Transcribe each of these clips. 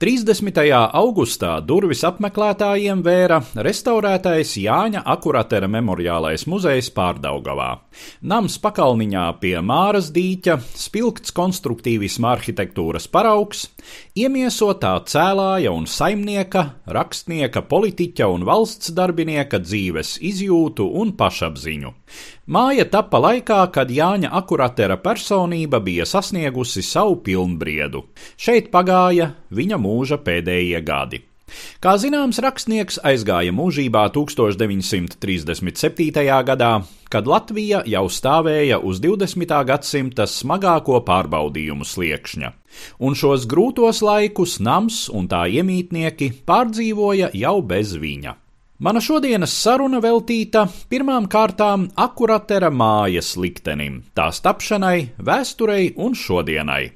30. augustā durvis apmeklētājiem vēra restaurētais Jāņa Akuratera memoriālais muzejs Pārdaugavā. Nams pakalniņā pie Māras dīķa, spilgts konstruktīvisma arhitektūras paraugs, iemiesotā cēlāja un saimnieka, rakstnieka, politiķa un valsts darbinieka dzīves izjūtu un pašapziņu. Māja tapa laikā, kad Jāņa akuratera personība bija sasniegusi savu pilnbriedu. Šeit pagāja viņa mūža pēdējie gadi. Kā zināms, rakstnieks aizgāja mūžībā 1937. gadā, kad Latvija jau stāvēja uz 20. gadsimta smagāko pārbaudījumu sliekšņa, un šos grūtos laikus nams un tā iemītnieki pārdzīvoja jau bez viņa. Mana šodienas saruna veltīta pirmām kārtām akuratera mājas liktenim, tās tapšanai, vēsturei un šodienai.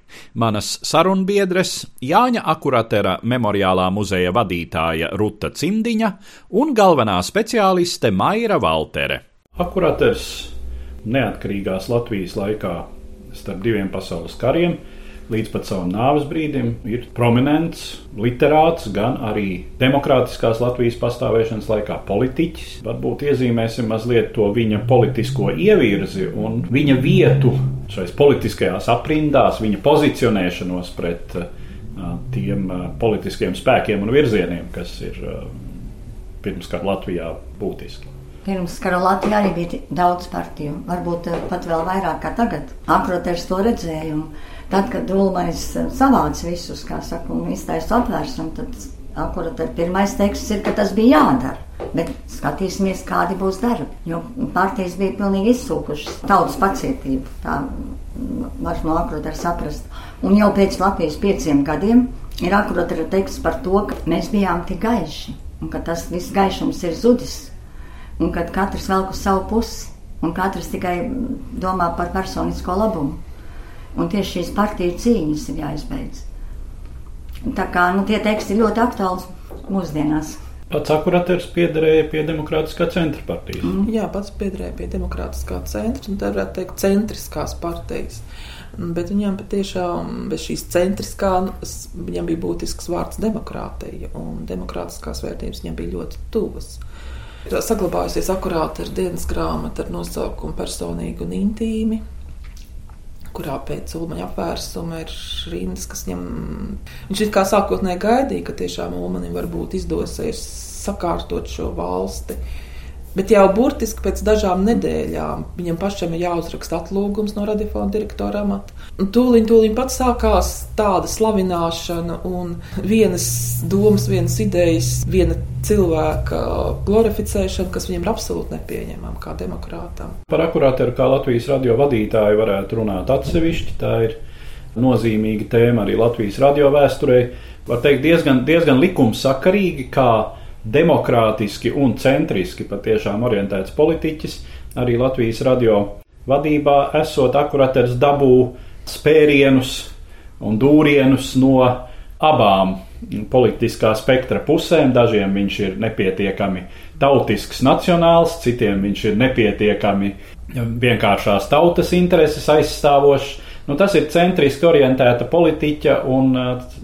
Manas sarunbiedres Jāņa akuratera memoriālā muzeja vadītāja Ruta Cimdiņa un galvenā speciāliste Maira Valtere. Akuraters neatkarīgās Latvijas laikā starp diviem pasaules kariem līdz pat savam nāves brīdim ir prominents literāts, gan arī demokrātiskās Latvijas pastāvēšanas laikā politiķis. Varbūt iezīmēsim mazliet to viņa politisko ievirzi un viņa vietu šais politiskajās aprindās, viņa pozicionēšanos pret uh, tiem uh, politiskiem spēkiem un virzieniem, kas ir uh, pirmskara Latvijā būtiski. Pirmskara Latvijā arī bija daudz partiju, varbūt pat vēl vairāk kā tagad. Akroters to redzējumu. Tad, kad Ulmais savāca visus, kā saka, un iztaisa apvērsumu, tad akurat pirmais teksts ir, ka tas bija jādara. Bet skatīsimies, kādi būs darbi. Jo partijas bija pilnīgi izsūkušas tautas pacietību. Tā var no akrotera saprast. Un jau pēc Latvijas pieciem gadiem ir akrotera teksts par to, ka mēs bijām tik gaiši. Un ka tas viss gaišums ir zudis. Un kad katrs velk uz savu pusi. Un katrs tikai domā par personisko labumu. Un tieši šīs partiju cīņas ir jāizbeidz. Tā kā nu, tie teksti ļoti aktuāls mūsdienās. Pats akurators piederēja pie Demokrātiskā centra partijas. Mm. Jā, pats piederēja pie Demokrātiskā centra un tā varētu teikt centriskās partijas. Bet viņam patiešām bez šīs centriskā, viņam bija būtisks vārds demokrātija, un demokrātiskās vērtības viņam bija ļoti tuvas. Saglabājusies akurāti ar dienas grāmatu ar nosaukumu personīgi un intīmi kurā pēc Ulmaņa apvērsuma ir rindas, kas ņem. Viņš it kā sākotnēji gaidīja, ka tiešām Ulmanim varbūt izdosies sakārtot šo valsti. Bet jau burtiski pēc dažām nedēļām viņam pašam ir jāuzraksta atlūgums no radiofona direktora amata. Tūlīt, tūlīt pat sākās tāda slavināšana un vienas domas, vienas idejas, viena cilvēka glorificēšana, kas viņam ir absolūti nepieņemama kā demokrātam. Par akurāteru kā Latvijas radio vadītāju varētu runāt atsevišķi. Tā ir nozīmīga tēma arī Latvijas radio vēsturē. Var teikt, diezgan, diezgan likumsakarīgi, kā demokrātiski un centriski patiešām orientēts politiķis, arī Latvijas radio vadībā esot akuraters dabū spērienus un dūrienus no abām politiskā spektra pusēm. Dažiem viņš ir nepietiekami tautisks, nacionāls, citiem viņš ir nepietiekami vienkāršās tautas intereses aizstāvošs. Nu, tas ir centriski orientēta politiķa un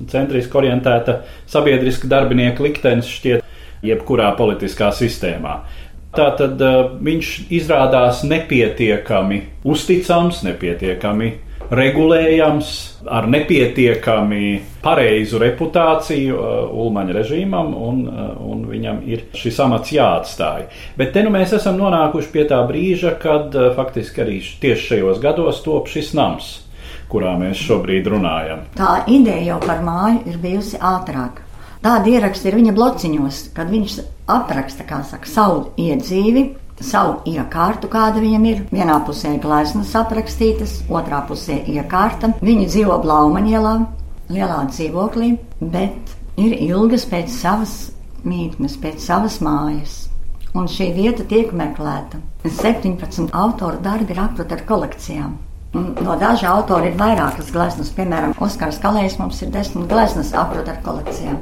centriski orientēta sabiedriska darbinieka liktenis šķiet jebkurā politiskā sistēmā. Tātad uh, viņš izrādās nepietiekami uzticams, nepietiekami regulējams, ar nepietiekami pareizu reputāciju uh, Ulmaņa režīmam, un, uh, un viņam ir šis amats jāatstāj. Bet te nu mēs esam nonākuši pie tā brīža, kad faktiski arī tieši šajos gados top šis nams, kurā mēs šobrīd runājam. Tā ideja jau par māju ir bijusi ātrāk. Tāda ieraksta ir viņa blociņos, kad viņš apraksta, saka, savu iedzīvi, savu iekārtu, kāda viņam ir. Vienā pusē gleznas aprakstītas, otrā pusē iekārta. Viņi dzīvo Blaumaņielā, lielā dzīvoklī, bet ir ilgas pēc savas mītnes, pēc savas mājas. Un šī vieta tiek meklēta. 17 autoru darbi ir aptvērti ar kolekcijām. No dažu autoru ir vairākas gleznas, piemēram, Oskars Kalējs mums ir desmit gleznas aptvērti ar kolekcijām.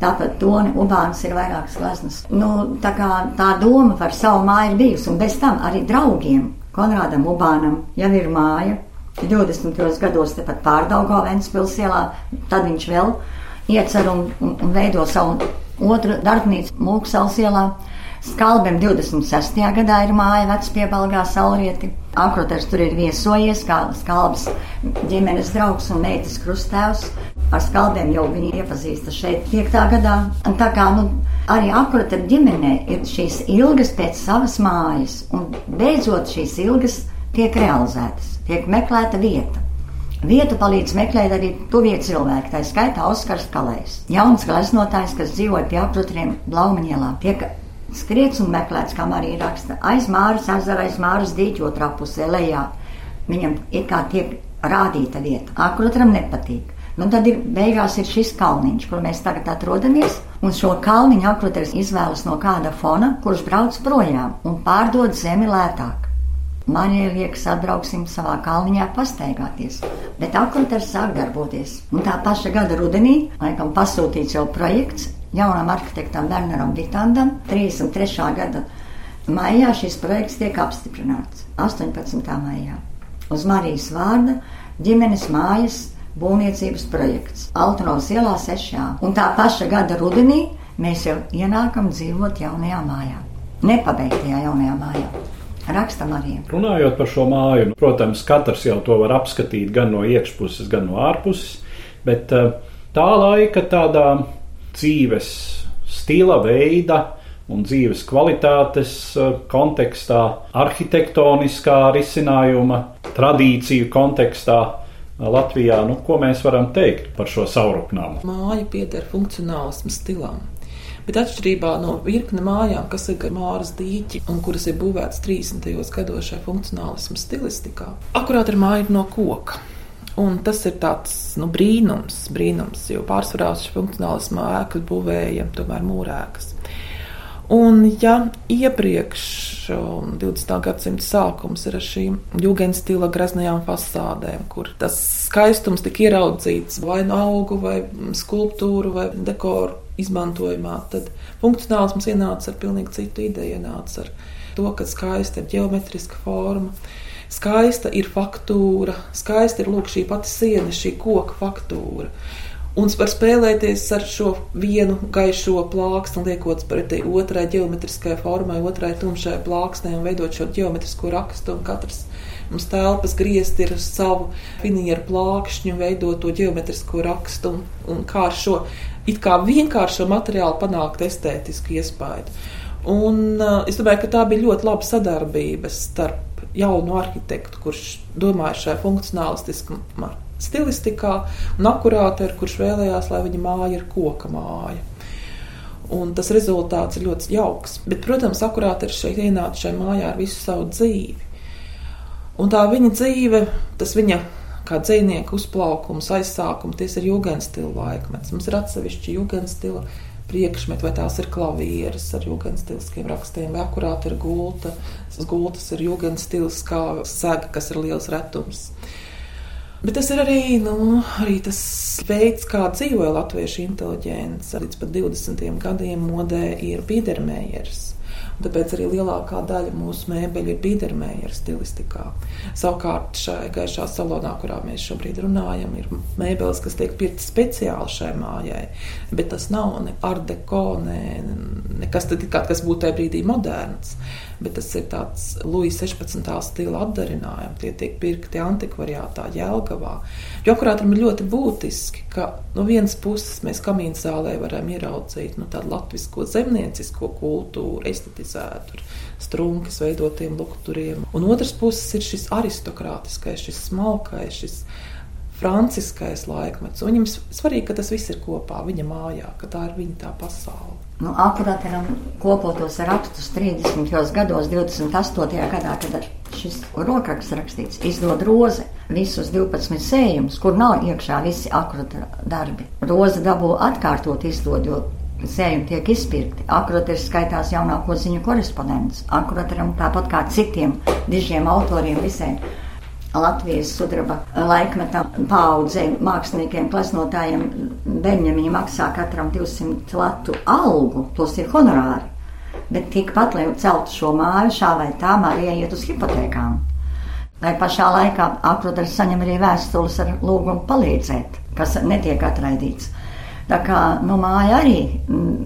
Tāpat Toni Ubāns ir vairākas gleznas. Nu, tā kā tā doma par savu māju ir bijusi, un bez tam arī draugiem Konrādam Ubānam jau ir māja. 20. gados tepat pārdaugo Ventspils ielā, tad viņš vēl iecer un, un, un veido savu otru darbnīcu Mūksals ielā. Skalbiem 26. gadā ir māja vecpiebalgā saulrieti. Akroters tur ir viesojies, kā skalbs ģimenes draugs un meitas krustēvs. Ar skaldiem jau viņi iepazīstas šeit 5. gadā. Un tā kā nu, arī akrotera ģimenē ir šīs ilgas pēc savas mājas, un beidzot šīs ilgas tiek realizētas, tiek meklēta vieta. Vietu palīdz meklēt arī tuvie cilvēki, tā skaitā Oskars Kalējs. Jauns gleznotājs, kas dzīvoja pie aprotriem Blaumaņielā, tiek skriets un meklēts, kā arī raksta, aiz Māras ezera, aiz Māras dīķa otrā pusē lejā. Viņam ir kā tiek rādīta vieta. Akrotram nepatīk. Nu, tad ir beigās ir šis kalniņš, kur mēs tagad atrodamies, un šo kalniņu akroters izvēlas no kāda fona, kurš brauc projām un pārdod zemi lētāk. Man ir liekas, atbrauksim savā kalniņā pastaigāties, bet akroters sāk darboties. Un tā paša gada rudenī, laikam pasūtīts jau projekts, jaunam arhitektam Werneram Vitandam 33. gada maijā šis projekts tiek apstiprināts 18. maijā. Uz Marijas vārda ģimenes mājas būvniecības projekts Altonovas ielā 6. Un tā paša gada rudenī mēs jau ienākam dzīvot jaunajā mājā. Nepabeigtajā jaunajā mājā. Rakstam arī. Runājot par šo māju, nu, protams, katrs jau to var apskatīt gan no iekšpuses, gan no ārpuses, bet eh, tā laika tādā dzīves stila, veida un dzīves kvalitātes eh, kontekstā, arhitektoniskā risinājuma, tradīciju kontekstā. Eh, Latvijā, nu, ko mēs varam teikt par šo saurupnām? Māja pieder funkcionālismu stilam. Bet atšķirībā no virkne mājām, kas ir Māras dīķi un kuras ir būvētas 30. gados šajā funkcionālismu stilistikā, akurāt ir māja no koka. Un tas ir tāds nu, brīnums, brīnums, jo pārsvarā šī funkcionālisma ēkas būvēja tomēr mūrēkas. Un, ja iepriekš 20. gadsimta sākums ir ar šīm jūgenstila greznajām fasādēm, kur tas skaistums tika ieraudzīts vai no augu, vai skulptūru, vai dekoru izmantojumā, tad funkcionālisms ienāca ar pilnīgi citu ideju, ienāca ar to, ka skaista ir ģeometriska forma Skaista ir faktūra, skaista ir lūk, šī pati siena, šī koka faktūra. Un var spēlēties ar šo vienu gaišo plāksni, liekot pretī otrai geometriskajai formai, otrai tumšai plāksnei un veidot šo geometrisko rakstu. Katrs mums telpas griezt ir savu finieru plākšņu, veidot to geometrisko rakstu un, un kā ar šo it kā vienkāršo materiālu panākt estētisku iespēju. Un, uh, es domāju, ka tā bija ļoti laba sadarbība starp jaunu arhitektu, kurš domāja šajā funkcionālistiskā stilistikā, un akurātori, kurš vēlējās, lai viņa māja ir koka māja. Un tas rezultāts ir ļoti jauks. Bet, protams, akurāti ir šeit ienācis šajā mājā ar visu savu dzīvi. Un tā viņa dzīve, tas viņa kā dzīvnieka uzplaukums, aizsākums, tas ir jūgenstila laikmets. Mums ir atsevišķi jūgenstila priekšmeti, vai tās ir klavieres ar jūgenstiliskiem rakstiem, vai akurāti ir gulta. Gultas ir jūgenstiliskā sēga, kas ir liels retums. Bet tas ir arī, nu, arī tas veids, kā dzīvoja latviešu inteliģence. Līdz pat 20. gadiem modē ir Biedermējers. Tāpēc arī lielākā daļa mūsu mēbeļu ir Biedermēra stilistikā. Savukārt šajā gaišā salonā, kurā mēs šobrīd runājam, ir mēbeles, kas tiek pirktas speciāli šai mājai. Bet tas nav ne art deko, ne, nekas tāds, kas būtu tajā brīdī moderns bet tas ir tāds Lūijas 16. stila atdarinājums. Tie tiek pirkti antikvariātā, Jēlgavā. Jo akurātam ir ļoti būtiski, ka no vienas puses mēs kamīnu zālē varam ieraudzīt nu, tādu latvisko zemniecisko kultūru, estetizētu strunkas veidotiem lukturiem. Un otrs puses ir šis aristokrātiskais, šis smalkais, šis franciskais laikmets. Un viņam svarīgi, ka tas viss ir kopā viņa mājā, ka tā ir viņa tā pasaule. Nu, Akurateram kopotos rakstus 30. gados, 28. gadā, kad šis rokraksts rakstīts, izdod roze visus 12 sējumus, kur nav iekšā visi akuratera darbi. Roze dabū atkārtot izdod, jo sējumi tiek izpirkti. Akurateris skaitās jaunāko ziņu korespondents. Akurateram tāpat kā citiem dižiem autoriem visiem Latvijas sudraba laikmetā paudzē māksliniekiem, klasnotājiem Beņģamiņa maksā katram 200 latu algu, plus ir honorāri. Bet tikpat, lai celtu šo māju, šā vai tā Marija iet uz hipotekām. Tā pašā laikā Akrodaļs saņem arī vēstules ar lūgumu palīdzēt, kas netiek atraidīts. Tā kā nu, māja arī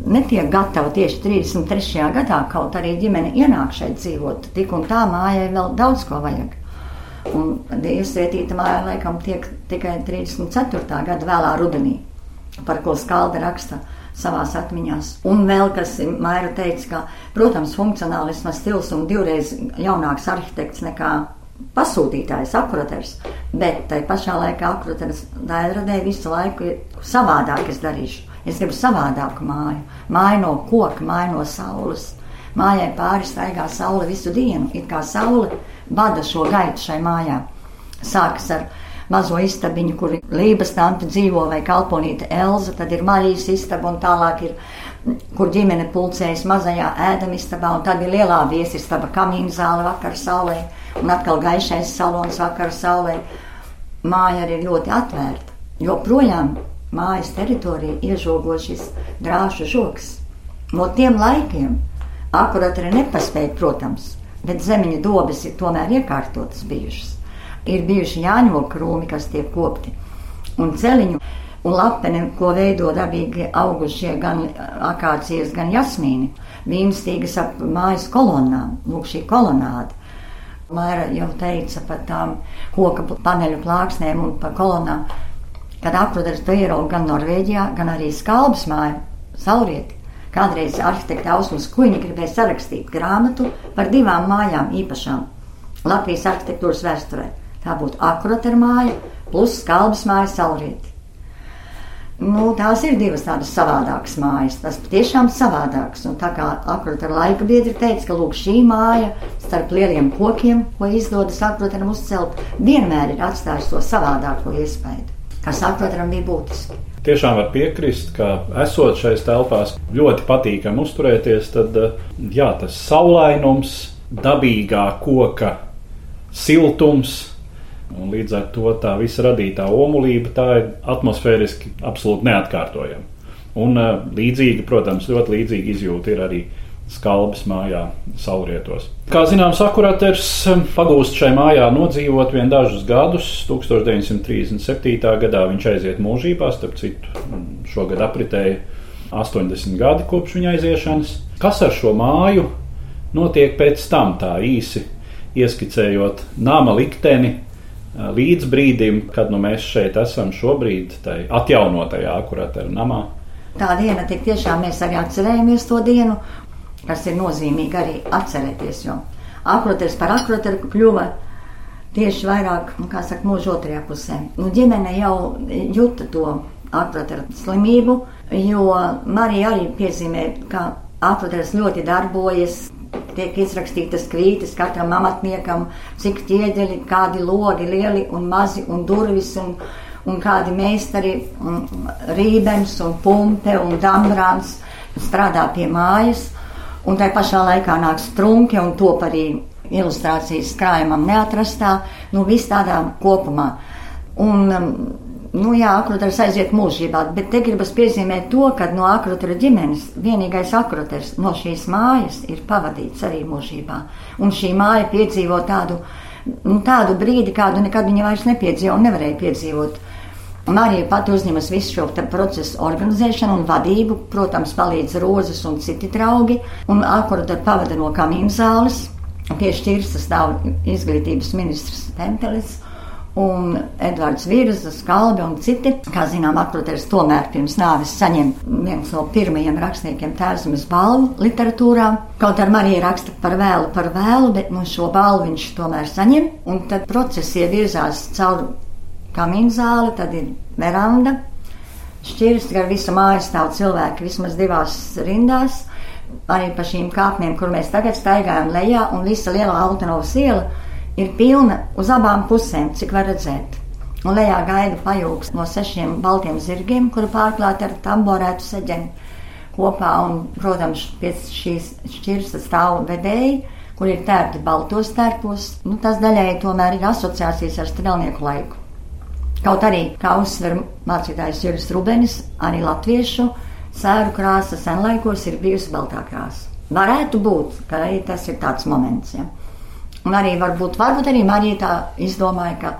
netiek gatava tieši 33. gadā, kaut arī ģimene ienāk šeit dzīvot, tik un tā mājai vēl daudz ko vajag. Un Dievs svētīta māja laikam tiek tikai 34. gada vēlā rudenī, par ko skalda raksta savās atmiņās. Un vēl, kas Maira teica, ka, protams, funkcionālisma stils un divreiz jaunāks arhitekts nekā pasūtītājs, akurators, bet tai pašā laikā akurators daļradē visu laiku ir savādāk es darīšu. Es gribu savādāku māju, māju no koka, māju no saules. Mājai pāri staigā saule visu dienu, it kā saule vada šo gaitu šai mājā. Sākas ar mazo istabiņu, kur Lībijas tante dzīvo vai kalponīte Elza, tad ir Marijas istaba un tālāk ir, kur ģimene pulcējas mazajā ēdamistabā, un tad ir lielā viesistaba kamīna zāle vakar saulē, un atkal gaišais salons vakar saulē. Māja arī ir ļoti atvērta, jo projām mājas teritorija iežogo šis drāšu žoks. No tiem laikiem Akurat arī nepaspēja, protams, bet zemiņa dobes ir tomēr iekārtotas bijušas. Ir bijuši jāņo krūmi, kas tiek kopti, un celiņu un lapeni, ko veido dabīgi augušie gan akācijas, gan jasmīni. Vīnstīgas ap mājas kolonnām, lūk šī kolonāda. Maira jau teica par tām koka paneļu plāksnēm un par kolonām, kad akrodaras to ierauga gan Norvēģijā, gan arī Skalbas māja, Saurieti. Kādreiz arhitekta Ausmas Kuņa gribēja sarakstīt grāmatu par divām mājām īpašām Latvijas arhitektūras vēsturē. Tā būtu akurāta māja plus skalbas māja saulrieti. Nu, tās ir divas tādas savādākas mājas. Tas patiešām savādāks. Un tā kā akurāta laika biedri teica, ka lūk, šī māja starp lieliem kokiem, ko izdodas akurātam uzcelt, vienmēr ir atstājusi to savādāko iespēju, kas akurātam bija būtiski tiešām var piekrist, ka esot šais telpās ļoti patīkami uzturēties, tad eh, jā, tas saulainums, dabīgā koka siltums. Un līdz ar to tā visa radītā omulība tā ir atmosfēriski absolūti neatkārtojama. Un eh, līdzīgi, protams, ļoti līdzīga izjūta ir arī skalbas mājā, saulrietos. Kā zināms, akuraters um, pagūst šai mājā nodzīvot vien dažus gadus. 1937. gadā viņš aiziet mūžībā, starp citu, šogad apritēja 80 gadi kopš viņa aiziešanas. Kas ar šo māju notiek pēc tam tā īsi ieskicējot nama likteni uh, līdz brīdim, kad nu, mēs šeit esam šobrīd, tai atjaunotajā akuratera namā. Tā diena tik tiešām mēs arī atcerējamies to dienu, kas ir nozīmīgi arī atcerēties. Jo akroteris par akroteru kļuva tieši vairāk, nu, kā saka, mūža otrajā pusē. Nu, ģimene jau jūta to akroteru slimību, jo Marija arī piezīmē, ka akroteris ļoti darbojas. Tiek izrakstītas kvītas katram amatniekam, cik ķieģeļi, kādi logi, lieli un mazi, un durvis, un, un kādi meistari, un rībens, un pumpe, un dambrāns strādā pie mājas. Un tai pašā laikā nāk strunke un top arī ilustrācijas krājumam neatrastā, nu viss tādā kopumā. Un, um, nu jā, akroters aiziet mūžībā, bet te gribas piezīmēt to, ka no akrotera ģimenes vienīgais akroters no šīs mājas ir pavadīts arī mūžībā. Un šī māja piedzīvo tādu, nu, tādu brīdi, kādu nekad viņa vairs nepiedzīvo un nevarēja piedzīvot. Marija pati uzņemas visu šo procesu organizēšanu un vadību, protams, palīdz rozes un citi draugi, un akuru pavada no kamīna zāles. Pie šķirstas stāv izglītības ministrs Tempelis un Edvards Virza, Skalbi un citi. Kā zinām, akroteris tomēr pirms nāves saņem viens no pirmajiem rakstniekiem tērzemes balvu literatūrā. Kaut ar Mariju raksta par vēlu, par vēlu, bet nu šo balvu viņš tomēr saņem, un tad procesi ievirzās caur kamīna zāle, tad ir veranda. Šķirs gar visu māju stāv cilvēki vismaz divās rindās. Arī pa šīm kāpnēm, kur mēs tagad staigājam lejā, un visa lielā Altanovas iela ir pilna uz abām pusēm, cik var redzēt. Un lejā gaida pajūgs no sešiem baltiem zirgiem, kuri pārklāti ar tamborētu seģeni kopā. Un, protams, pie šīs šķirs stāv vedēji, kur ir tērti baltos tērpos. Nu, tas daļēji tomēr ir asociācijas ar strelnieku laiku. Kaut arī, kā uzsver mācītājs Juris Rubenis, arī latviešu sēru krāsa senlaikos ir bijusi baltā krāsa. Varētu būt, ka arī tas ir tāds moments. Ja? Un arī varbūt, varbūt arī Marija tā izdomāja, ka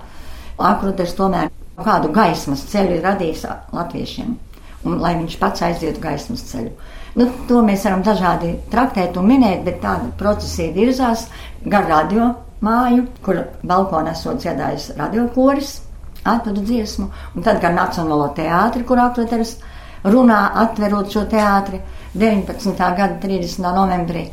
Akruters tomēr kādu gaismas ceļu ir radījis latviešiem, un lai viņš pats aizietu gaismas ceļu. Nu, to mēs varam dažādi traktēt un minēt, bet tāda procesija virzās gar radio māju, kur balkonā esot dziedājis radiokoris, atvadu dziesmu, un tad gan Nacionālo teātri, kur akroteris runā, atverot šo teātri 19. gada 30. novembrī.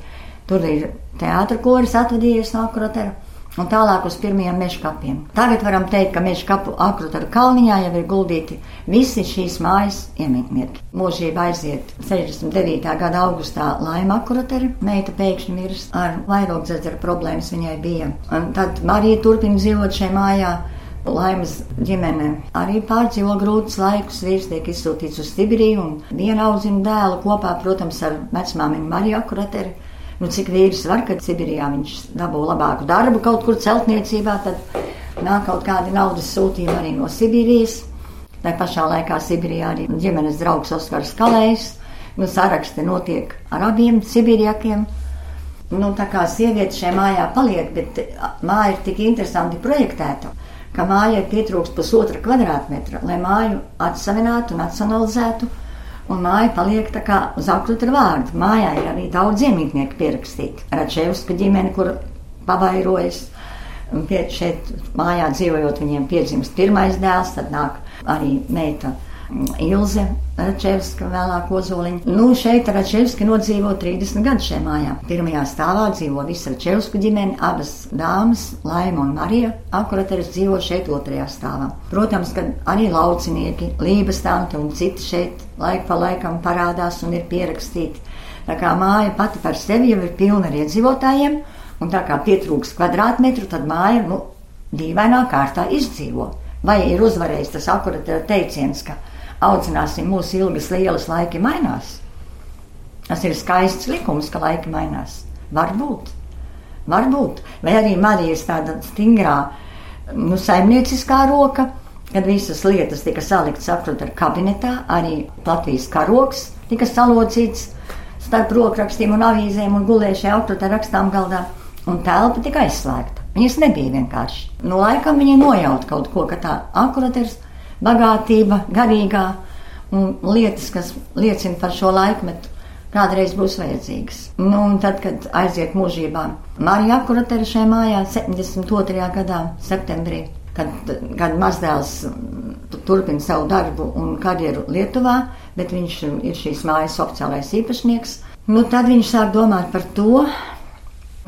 Tur ir teātris, koris atvadījies no akrotera. Un tālāk uz pirmajiem meža kapiem. Tagad varam teikt, ka meža kapu akrotera kalniņā jau ir guldīti visi šīs mājas iemītnieki. Mūžība aiziet 69. gada augustā laima akroteri, meita pēkšņi mirs ar vairogdzedzera problēmas viņai bija. Un tad Marija turpina dzīvot šajā mājā. Laimas ģimene arī pārdzīvo grūtus laikus. Vīrs tiek izsūtīts uz Sibīriju un viena audzina dēlu kopā, protams, ar vecmāmiņu Mariju Akurateri. Nu, cik vīrs var, kad Sibīrijā viņš dabū labāku darbu kaut kur celtniecībā, tad nāk kaut kādi naudas sūtījumi arī no Sibīrijas. Tā pašā laikā Sibīrijā arī ģimenes draugs Oskars Kalējs. Nu, saraksti notiek ar abiem Sibīrijakiem. Nu, tā kā sieviete šajā mājā paliek, bet māja ir tik interesanti projektēta ka mājai pietrūkst pusotra kvadrātmetra, lai māju atsavinātu un atsanalizētu. Un māja paliek tā kā uz augstu vārdu. Mājā ir arī daudz iemītnieku pierakstīti. Račevska ģimene, kur pavairojas. Un pie, šeit mājā dzīvojot, viņiem piedzimst pirmais dēls, tad nāk arī meita Ilze Račevska, vēlāk Ozoliņa. Nu, šeit Račevski nodzīvo 30 gadus šajā mājā. Pirmajā stāvā dzīvo visa Račevsku ģimene, abas dāmas, Laima un Marija. Akurateris dzīvo šeit otrajā stāvā. Protams, ka arī laucinieki, Lības tanti un citi šeit laik pa laikam parādās un ir pierakstīti. Tā kā māja pati par sevi jau ir pilna ar iedzīvotājiem, un tā kā pietrūks kvadrātmetru, tad māja, nu, dīvainā kārtā izdzīvo. Vai ir uzvarējis tas akurateris teiciens, ka audzināsim mūsu ilgas lielas laiki mainās. Tas ir skaists likums, ka laiki mainās. Varbūt, varbūt. Vai arī Marijas tāda stingrā, nu, saimnieciskā roka, kad visas lietas tika saliktas akrota kabinetā, arī Latvijas karoks tika salocīts starp rokrakstiem un avīzēm un gulēja šajā akrota rakstām galdā, un telpa tika aizslēgta. Viņas nebija vienkārši. Nu, laikam viņa nojaut kaut ko, ka tā akroteris bagātība, garīgā un lietas, kas liecina par šo laikmetu, kādreiz būs vajadzīgas. Nu, un tad, kad aiziet mūžībā, Marija Akuratera šajā mājā 72. gadā, septembrī, kad, kad mazdēls turpina savu darbu un karjeru Lietuvā, bet viņš ir šīs mājas oficiālais īpašnieks, nu, tad viņš sāk domāt par to,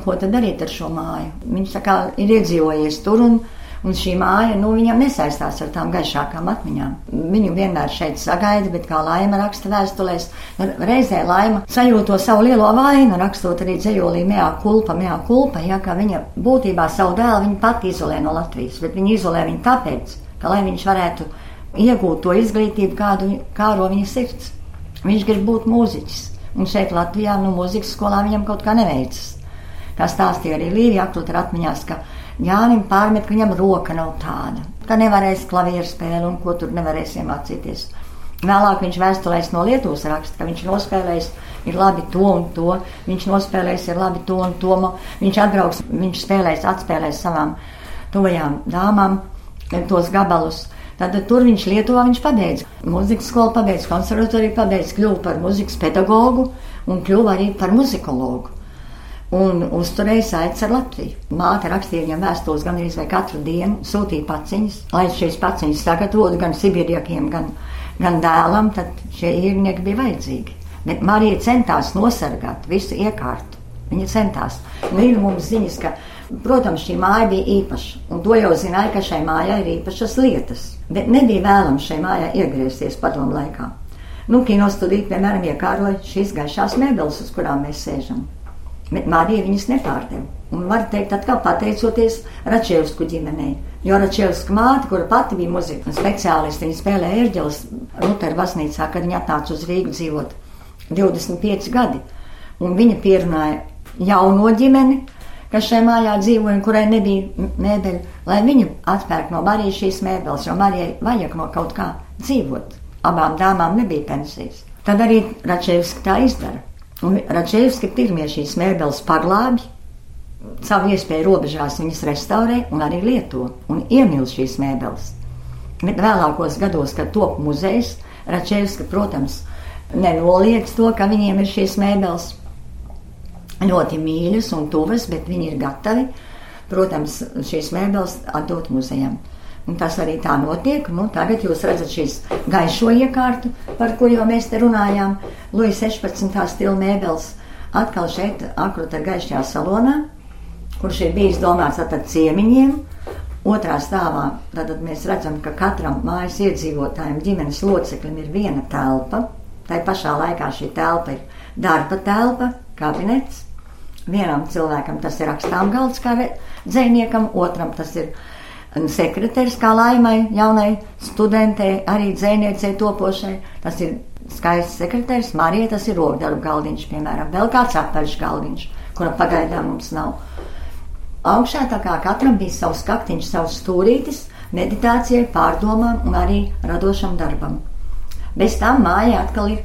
ko tad darīt ar šo māju. Viņš tā kā ir iedzīvojies tur un Un šī māja, nu, viņam nesaistās ar tām gaišākām atmiņām. Viņu vienmēr šeit sagaida, bet kā laima raksta vēstulēs, nu, reizē laima sajūto savu lielo vainu, rakstot arī dzējolī mējā kulpa, mējā kulpa, ja, ka viņa būtībā savu dēlu viņa pati izolē no Latvijas, bet viņa izolē viņu tāpēc, ka lai viņš varētu iegūt to izglītību, kādu kāro viņa sirds. Viņš grib būt mūziķis. Un šeit Latvijā, nu, mūzikas skolā viņam kaut kā neveicas. Kā stāstīja arī Līvija Aklut ar atmiņās, ka Jānim pārmet, ka viņam roka nav tāda, ka nevarēs klavieru spēli un ko tur nevarēs iemācīties. Vēlāk viņš vēstulēs no Lietuvas raksta, ka viņš nospēlējis ir labi to un to, viņš nospēlējis ir labi to un to, viņš atbrauks, viņš spēlēs, atspēlēs savām tuvajām dāmām tos gabalus. Tad tur viņš Lietuvā viņš pabeidza. Mūzikas skolu pabeidza, konservatoriju pabeidza, kļuva par mūzikas pedagogu un kļuva arī par muzikologu un uzturēja saites ar Latviju. Māte rakstīja viņam vēstules gan arī katru dienu, sūtīja paciņas, lai šīs paciņas sagatavotu gan sibiriekiem, gan, gan dēlam, tad šie īrnieki bija vajadzīgi. Bet Marija centās nosargāt visu iekārtu. Viņa centās. Nu, ir mums ziņas, ka Protams, šī māja bija īpaša, un to jau zināja, ka šai mājai ir īpašas lietas. Bet nebija vēlams šai mājai iegriezties padomu laikā. Nu, kinostudija, piemēram, iekāroja šīs gaišās mēbeles, uz kurām mēs sēžam. Bet Marija viņas nepārdeva. Un var teikt, atkal pateicoties Račevsku ģimenei. Jo Račevska māte, kura pati bija muzika speciāliste, viņa spēlēja ērģeles Lutera baznīcā, kad viņa atnāca uz Rīgu dzīvot 25 gadi. Un viņa pierunāja jauno ģimeni, kas šajā mājā dzīvoja un kurai nebija mēbeļu, lai viņu atpērk no Marijas šīs mēbeles, jo Marijai vajag no kaut kā dzīvot. Abām dāmām nebija pensijas. Tad arī Račevska tā izdara. Un Račevski pirmie šīs mēbeles paglābi, savu iespēju robežās viņas restaurē un arī lieto un iemīl šīs mēbeles. Vēlākos gados, kad top muzejs, Račevska, protams, nenoliedz to, ka viņiem ir šīs mēbeles ļoti mīļas un tuvas, bet viņi ir gatavi, protams, šīs mēbeles atdot muzejam. Un tas arī tā notiek. Nu, tagad jūs redzat šīs gaišo iekārtu, par ko jau mēs te runājām. Luja 16. stila mēbeles atkal šeit, akrota gaišajā salonā, kurš ir bijis domāts tātad ciemiņiem. Otrā stāvā tad mēs redzam, ka katram mājas iedzīvotājiem, ģimenes loceklim ir viena telpa. Tā pašā laikā šī telpa ir darba telpa, kabinets. Vienam cilvēkam tas ir rakstām galds kā dzēniekam, otram tas ir sekretārs, kā laimai, jaunai studentei, arī dzēniecei topošai. Tas ir skaists sekretārs, Marija, tas ir rokdarbu galdiņš, piemēram, vēl kāds apaļš galdiņš, kura pagaidām mums nav. Augšā tā kā katram bija savs kaktiņš, savs stūrītis, meditācijai, pārdomām un arī radošam darbam. Bez tam māja atkal ir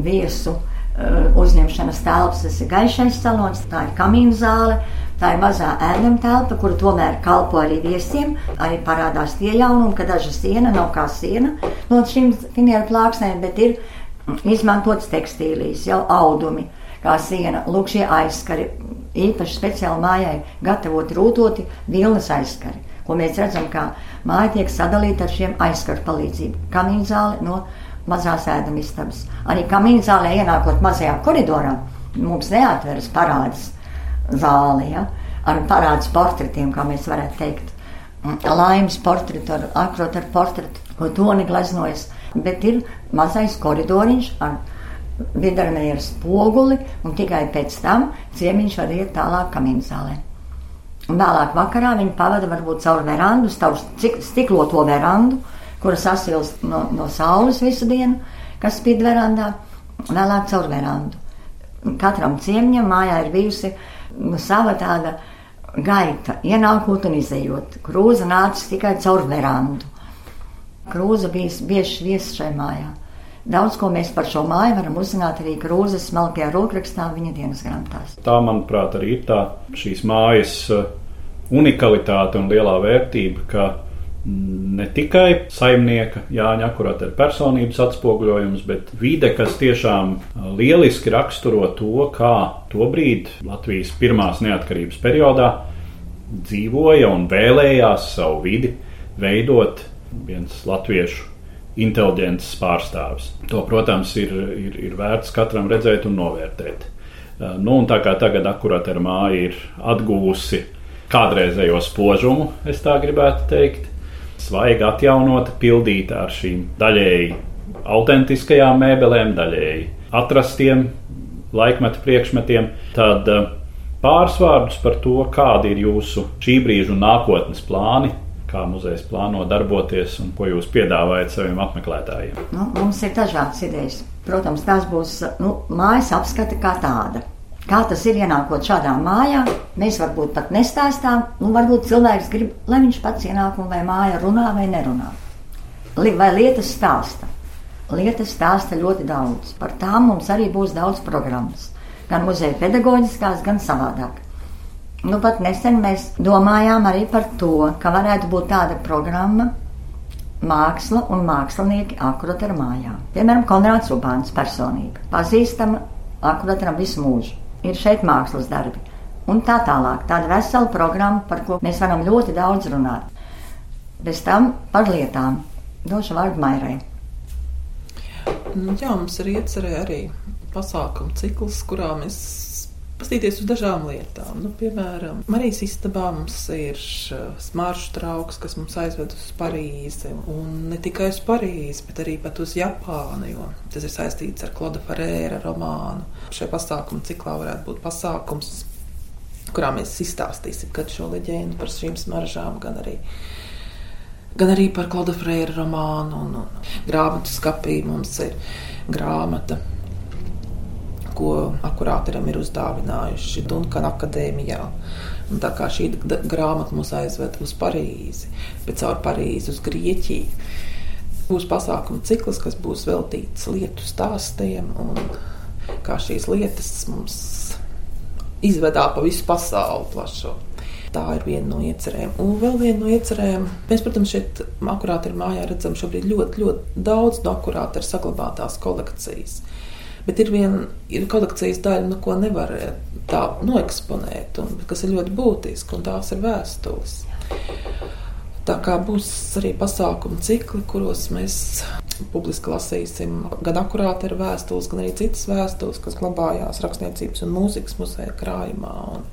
viesu uh, uzņemšanas telpas, tas ir gaišais salons, tā ir kamīna zāle, Tā ir mazā ēdama telpa, kura tomēr kalpo arī viesiem. Arī parādās tie jaunumi, ka daža siena nav kā siena no šīm finieru plāksnēm, bet ir izmantots tekstīlijas, jau audumi, kā siena. Lūk, šie aizskari īpaši speciāli mājai gatavoti rūtoti vilnas aizskari, ko mēs redzam, kā māja tiek sadalīta ar šiem aizskaru palīdzību. Kamīnzāle no mazās ēdamistabas. Arī kamīnzālē ienākot mazajā koridorā mums neatveras parādas zāli, ja, ar parādus portretiem, kā mēs varētu teikt. Laimes portretu, ar akrotu portretu, ko toni gleznojas, bet ir mazais koridoriņš ar vidarmēra spoguli, un tikai pēc tam ciemiņš var iet tālāk kamīnzālē. Un vēlāk vakarā viņi pavada varbūt caur verandu, caur stikloto verandu, kura sasilst no, no saules visu dienu, kas spīd verandā, vēlāk caur verandu. Katram ciemiņam mājā ir bijusi uh, sava tāda gaita, ienākot un izējot. Krūza nāca tikai caur verandu. Krūza bija bieži viesis šai mājā. Daudz ko mēs par šo māju varam uzzināt arī Krūzes smalkajā rokrakstā viņa dienas grāmatās. Tā, manuprāt, arī ir tā šīs mājas uh, unikalitāte un lielā vērtība, ka ne tikai saimnieka Jāņa akurāta ir personības atspoguļojums, bet vide, kas tiešām lieliski raksturo to, kā tobrīd Latvijas pirmās neatkarības periodā dzīvoja un vēlējās savu vidi veidot viens latviešu inteliģents pārstāvis. To, protams, ir, ir, ir vērts katram redzēt un novērtēt. Nu, un tā kā tagad akurāta ar māju ir atguvusi kādreizējo spožumu, es tā gribētu teikt, svaigi atjaunota, pildīta ar šīm daļēji autentiskajām mēbelēm, daļēji atrastiem laikmetu priekšmetiem, tad eh, pāris vārdus par to, kādi ir jūsu šī brīža un nākotnes plāni, kā muzejs plāno darboties un ko jūs piedāvājat saviem apmeklētājiem. Nu, mums ir dažādas idejas. Protams, tās būs nu, mājas apskata kā tāda. Kā tas ir ienākot šādā mājā, mēs varbūt pat nestāstām. Nu, varbūt cilvēks grib, lai viņš pats ienāk un vai māja runā vai nerunā. Vai lietas stāsta. Lietas stāsta ļoti daudz. Par tām mums arī būs daudz programmas. Gan muzeja pedagoģiskās, gan savādāk. Nu, pat nesen mēs domājām arī par to, ka varētu būt tāda programma, māksla un mākslinieki akurāt ar mājām. Piemēram, Konrāds Rubāns personība, pazīstama akurāt ar visu mūžu ir šeit mākslas darbi. Un tā tālāk, tāda vesela programma, par ko mēs varam ļoti daudz runāt. Bez tam par lietām. Došu vārdu Mairai. Nu, jā, mums ir iecerē arī pasākumu cikls, kurā mēs Pastīties uz dažām lietām. Nu, piemēram, Marijas istabā mums ir smāršu trauks, kas mums aizved uz Parīzi. Un ne tikai uz Parīzi, bet arī pat uz Japānu, jo tas ir saistīts ar Kloda Ferēra romānu. Šajā pasākuma ciklā varētu būt pasākums, kurā mēs izstāstīsim gan šo leģendu par šīm smaržām, gan arī gan arī par Klauda Freira romānu. Un, un, grāmatu skapī mums ir grāmata ko akurātoram ir uzdāvinājuši Dunkana akadēmijā. Un tā kā šī grāmata mūs aizved uz Parīzi, bet caur Parīzi uz Grieķiju. Būs pasākumu cikls, kas būs veltīts lietu stāstiem, un kā šīs lietas mums izvedā pa visu pasauli plašo. Tā ir viena no iecerēm. Un vēl viena no iecerēm, mēs, protams, šeit akurāti ir mājā redzam šobrīd ļoti, ļoti daudz no akurāti ir saglabātās kolekcijas. Bet ir viena ir kolekcijas daļa, nu, ko nevar eh, tā noeksponēt, un, kas ir ļoti būtiska, un tās ir vēstules. Tā kā būs arī pasākumu cikli, kuros mēs publiski lasīsim gan akurāti ar vēstules, gan arī citas vēstules, kas glabājās rakstniecības un mūzikas muzeja krājumā. Un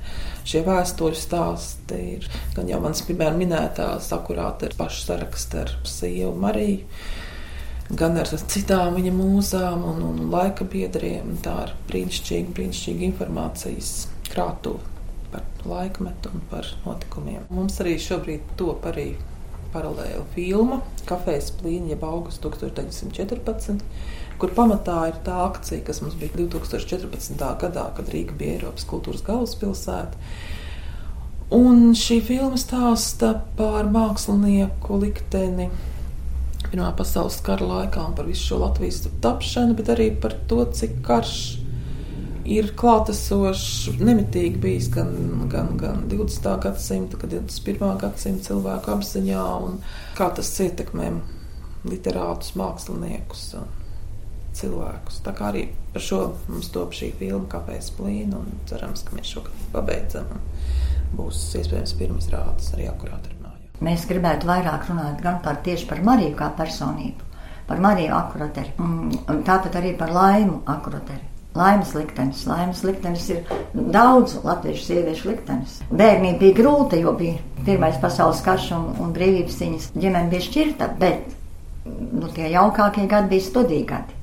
šie vēstuļu stāsti ir gan jau manas piemēram minētās akurāti ar pašu sarakstu ar sievu Mariju gan ar citām viņa mūzām un, un, laika biedriem. Tā ir brīnišķīga, brīnišķīga informācijas krātuve par laikmetu un par notikumiem. Mums arī šobrīd top arī paralēli filma Kafijas plīņa, jeb augusts 1914, kur pamatā ir tā akcija, kas mums bija 2014. gadā, kad Rīga bija Eiropas kultūras galvaspilsēta. Un šī filma stāsta par mākslinieku likteni Pirmā pasaules kara laikā un par visu šo Latvijas tapšanu, bet arī par to, cik karš ir klātesošs, nemitīgi bijis gan, gan, gan 20. gadsimta, gan 21. gadsimta cilvēku apziņā, un kā tas ietekmē literātus, māksliniekus. Cilvēkus. Tā kā arī par šo mums top šī filma, kāpēc plīna, cerams, ka mēs šo pabeidzam. Būs iespējams pirmizrādes arī akurāti. Mēs gribētu vairāk runāt gan par tieši par Mariju kā personību, par Mariju akurateri, un tāpat arī par laimu akurateri. Laimes liktenis. Laimes liktenis ir daudz latviešu sieviešu liktenis. Bērnība bija grūta, jo bija Pirmais pasaules karš un, un brīvības cīņas ģimene bija šķirta, bet nu, tie jaukākie gadi bija studiju gadi.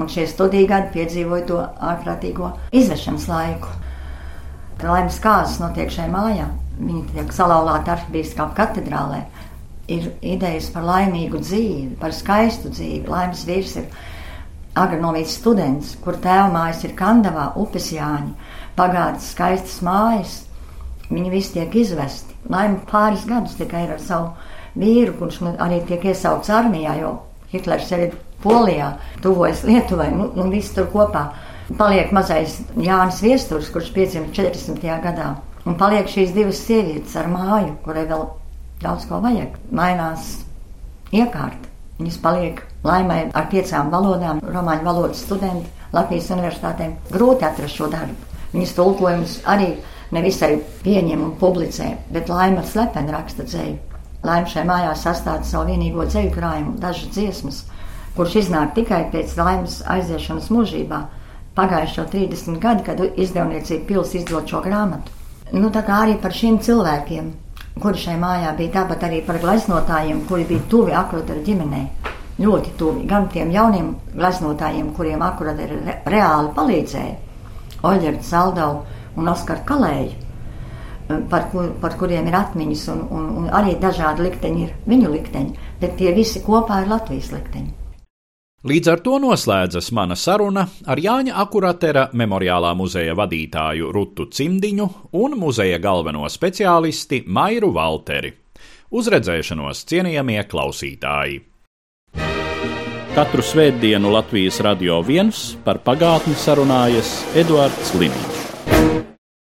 Un šie studiju gadi piedzīvoja to ārprātīgo izvešanas laiku. Laimes kāzas notiek šajā mājā. Viņa tiek salauzta arhibīskapa katedrālē. Ir idejas par laimīgu dzīvi, par skaistu dzīvi. Laimes vīrs ir agronomijas students, kur tēva mājas ir Kandavā, upes Jāņa, pagātnes skaistas mājas. Viņi visi tiek izvesti. Laima pāris gadus tikai ir ar savu vīru, kurš nu arī tiek iesaukts armijā, jo Hitlers ir Polijā, tuvojas Lietuvai, nu, nu viss tur kopā. Paliek mazais Jānis Viesturs, kurš piedzima 40. gadā. Un paliek šīs divas sievietes ar māju, kurai vēl daudz ko vajag. Mainās iekārta. Viņas paliek laimē ar piecām valodām, romāņu valodas studenti Latvijas universitātēm. Grūti atrast šo darbu. Viņas tulkojumus arī nevisai pieņem un publicē, bet laima slepeni raksta dzēju. Laima šai mājā sastāda savu vienīgo dzēju krājumu, dažas dziesmas, kurš iznāk tikai pēc laimas aiziešanas mūžībā, pagājušo 30 gadu, kad izdevniecība pils izdod šo grāmatu. Nu, tā kā arī par šiem cilvēkiem, kuri šai mājā bija, tāpat arī par gleznotājiem, kuri bija tuvi akrotaru ģimenei. Ļoti tuvi gan tiem jauniem gleznotājiem, kuriem akrotaru re, reāli palīdzēja, Oļģerts Saldau un Oskar Kalēju, par, kur, par kuriem ir atmiņas, un, un, un arī dažādi likteņi ir viņu likteņi, bet tie visi kopā ir Latvijas likteņi. Līdz ar to noslēdzas mana saruna ar Jāņa Akuratera memoriālā muzeja vadītāju Rutu Cimdiņu un muzeja galveno speciālisti Mairu Valteri. Uz redzēšanos, cienījamie klausītāji! Katru svētdienu Latvijas radio viens par pagātni sarunājas Eduards Liniņš.